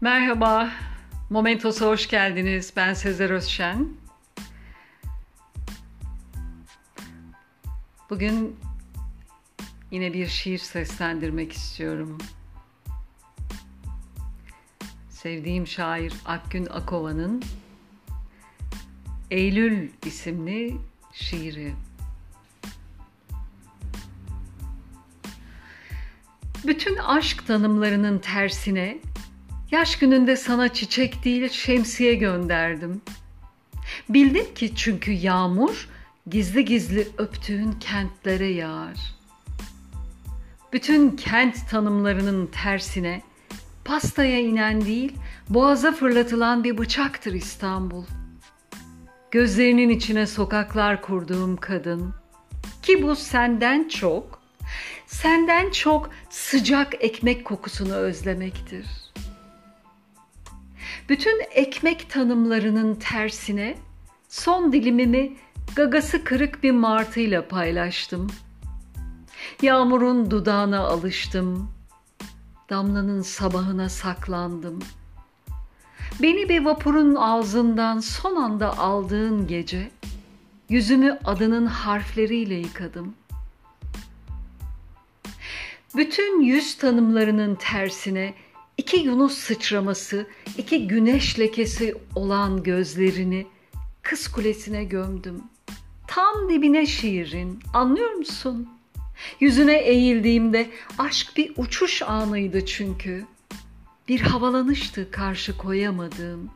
Merhaba, Momentos'a hoş geldiniz. Ben Sezer Özşen. Bugün yine bir şiir seslendirmek istiyorum. Sevdiğim şair Akgün Akova'nın Eylül isimli şiiri. Bütün aşk tanımlarının tersine Yaş gününde sana çiçek değil şemsiye gönderdim. Bildim ki çünkü yağmur gizli gizli öptüğün kentlere yağar. Bütün kent tanımlarının tersine pastaya inen değil boğaza fırlatılan bir bıçaktır İstanbul. Gözlerinin içine sokaklar kurduğum kadın ki bu senden çok, senden çok sıcak ekmek kokusunu özlemektir.'' Bütün ekmek tanımlarının tersine son dilimimi gagası kırık bir martıyla paylaştım. Yağmurun dudağına alıştım. Damlanın sabahına saklandım. Beni bir vapurun ağzından son anda aldığın gece yüzümü adının harfleriyle yıkadım. Bütün yüz tanımlarının tersine iki Yunus sıçraması, iki güneş lekesi olan gözlerini kız kulesine gömdüm. Tam dibine şiirin, anlıyor musun? Yüzüne eğildiğimde aşk bir uçuş anıydı çünkü. Bir havalanıştı karşı koyamadığım.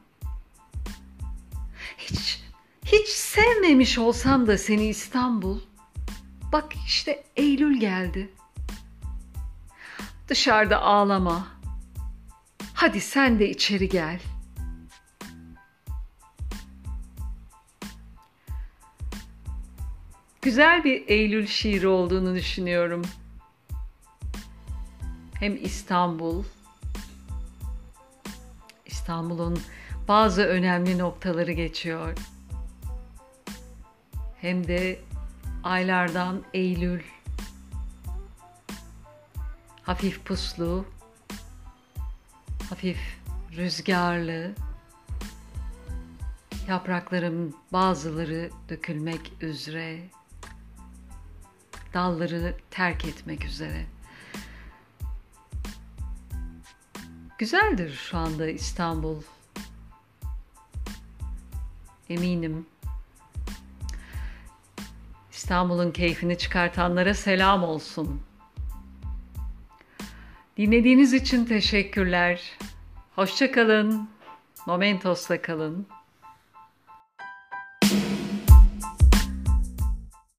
Hiç, hiç sevmemiş olsam da seni İstanbul. Bak işte Eylül geldi. Dışarıda ağlama, Hadi sen de içeri gel. Güzel bir Eylül şiiri olduğunu düşünüyorum. Hem İstanbul, İstanbul'un bazı önemli noktaları geçiyor. Hem de aylardan Eylül. Hafif puslu, hafif rüzgarlı, yaprakların bazıları dökülmek üzere, dalları terk etmek üzere. Güzeldir şu anda İstanbul. Eminim. İstanbul'un keyfini çıkartanlara selam olsun. Dinlediğiniz için teşekkürler. Hoşçakalın. Momentos'la kalın.